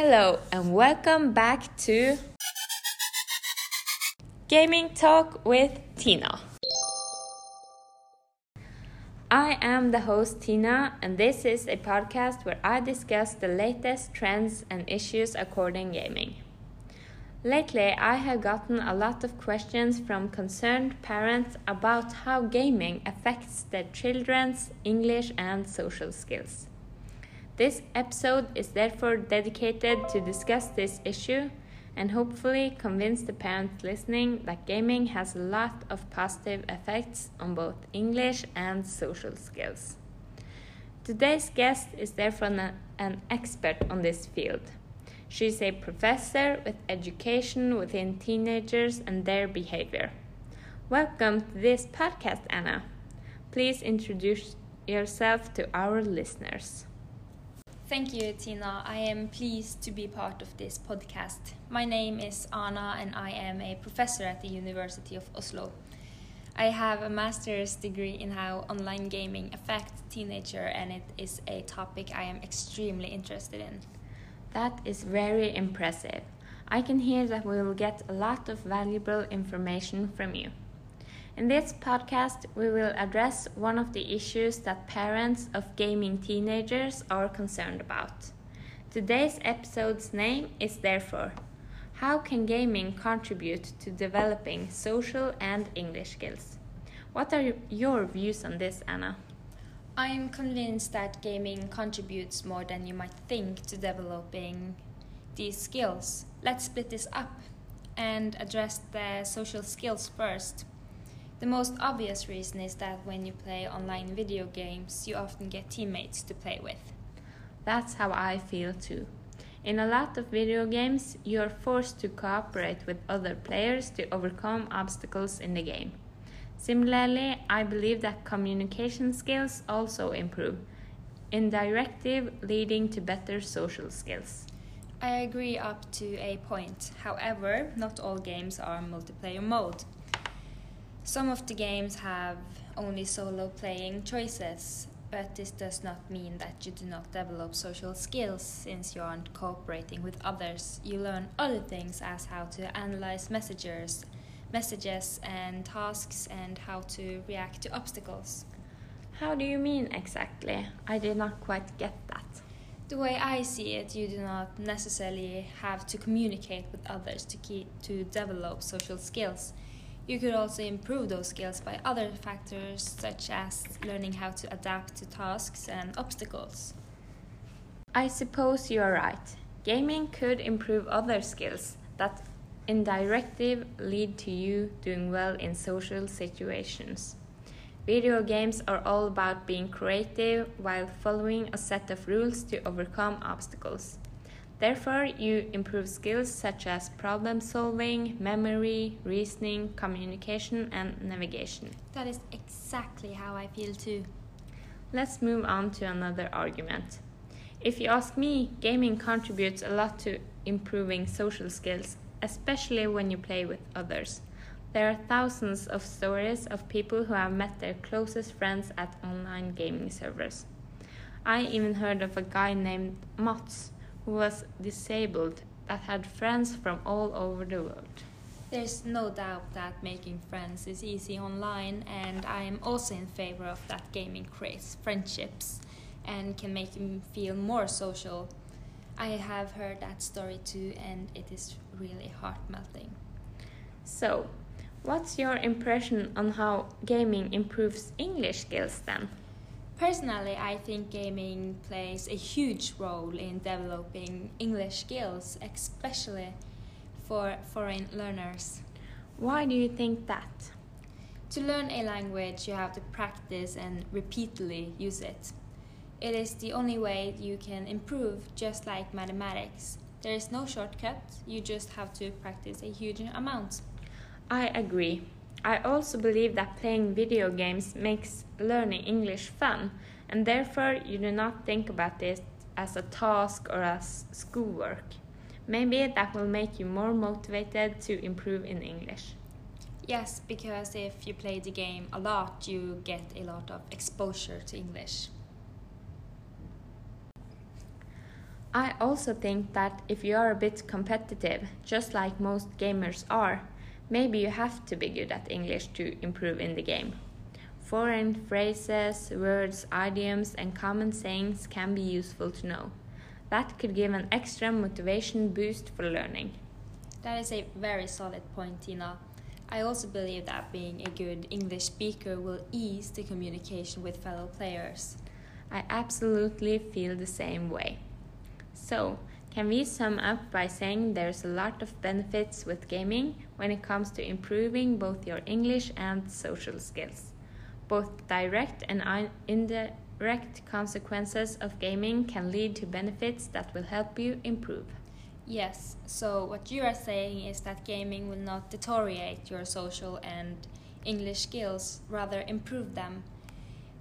Hello and welcome back to Gaming Talk with Tina. I am the host Tina, and this is a podcast where I discuss the latest trends and issues according gaming. Lately, I have gotten a lot of questions from concerned parents about how gaming affects their children's English and social skills. This episode is therefore dedicated to discuss this issue and hopefully convince the parents listening that gaming has a lot of positive effects on both English and social skills. Today's guest is therefore an expert on this field. She is a professor with education within teenagers and their behavior. Welcome to this podcast, Anna. Please introduce yourself to our listeners. Thank you, Tina. I am pleased to be part of this podcast. My name is Anna, and I am a professor at the University of Oslo. I have a master's degree in how online gaming affects teenager, and it is a topic I am extremely interested in. That is very impressive. I can hear that we will get a lot of valuable information from you. In this podcast, we will address one of the issues that parents of gaming teenagers are concerned about. Today's episode's name is therefore How can gaming contribute to developing social and English skills? What are your views on this, Anna? I am convinced that gaming contributes more than you might think to developing these skills. Let's split this up and address the social skills first. The most obvious reason is that when you play online video games, you often get teammates to play with. That's how I feel too. In a lot of video games, you are forced to cooperate with other players to overcome obstacles in the game. Similarly, I believe that communication skills also improve, indirective leading to better social skills. I agree up to a point. However, not all games are multiplayer mode. Some of the games have only solo playing choices, but this does not mean that you do not develop social skills since you aren't cooperating with others. You learn other things as how to analyze messages, messages and tasks and how to react to obstacles. How do you mean exactly? I did not quite get that. The way I see it, you do not necessarily have to communicate with others to keep to develop social skills you could also improve those skills by other factors such as learning how to adapt to tasks and obstacles. I suppose you are right. Gaming could improve other skills that indirectly lead to you doing well in social situations. Video games are all about being creative while following a set of rules to overcome obstacles. Therefore, you improve skills such as problem solving, memory, reasoning, communication, and navigation. That is exactly how I feel too. Let's move on to another argument. If you ask me, gaming contributes a lot to improving social skills, especially when you play with others. There are thousands of stories of people who have met their closest friends at online gaming servers. I even heard of a guy named Mats who was disabled that had friends from all over the world. There's no doubt that making friends is easy online, and I am also in favor of that gaming creates friendships and can make you feel more social. I have heard that story too, and it is really heart melting. So, what's your impression on how gaming improves English skills then? Personally, I think gaming plays a huge role in developing English skills, especially for foreign learners. Why do you think that? To learn a language, you have to practice and repeatedly use it. It is the only way you can improve, just like mathematics. There is no shortcut, you just have to practice a huge amount. I agree. I also believe that playing video games makes learning English fun, and therefore you do not think about it as a task or as schoolwork. Maybe that will make you more motivated to improve in English. Yes, because if you play the game a lot, you get a lot of exposure to English. I also think that if you are a bit competitive, just like most gamers are, maybe you have to be good at English to improve in the game. Foreign phrases, words, idioms, and common sayings can be useful to know. That could give an extra motivation boost for learning. That is a very solid point, Tina. I also believe that being a good English speaker will ease the communication with fellow players. I absolutely feel the same way. So, can we sum up by saying there's a lot of benefits with gaming when it comes to improving both your English and social skills? Both direct and indirect consequences of gaming can lead to benefits that will help you improve. Yes, so what you are saying is that gaming will not deteriorate your social and English skills, rather improve them.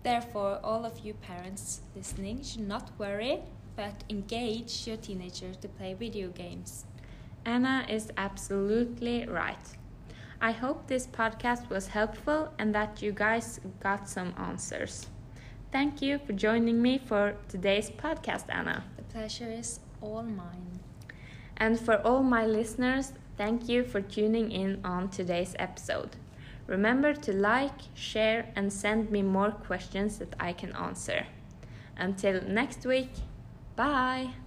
Therefore, all of you parents listening should not worry, but engage your teenager to play video games. Anna is absolutely right. I hope this podcast was helpful and that you guys got some answers. Thank you for joining me for today's podcast, Anna. The pleasure is all mine. And for all my listeners, thank you for tuning in on today's episode. Remember to like, share, and send me more questions that I can answer. Until next week, bye!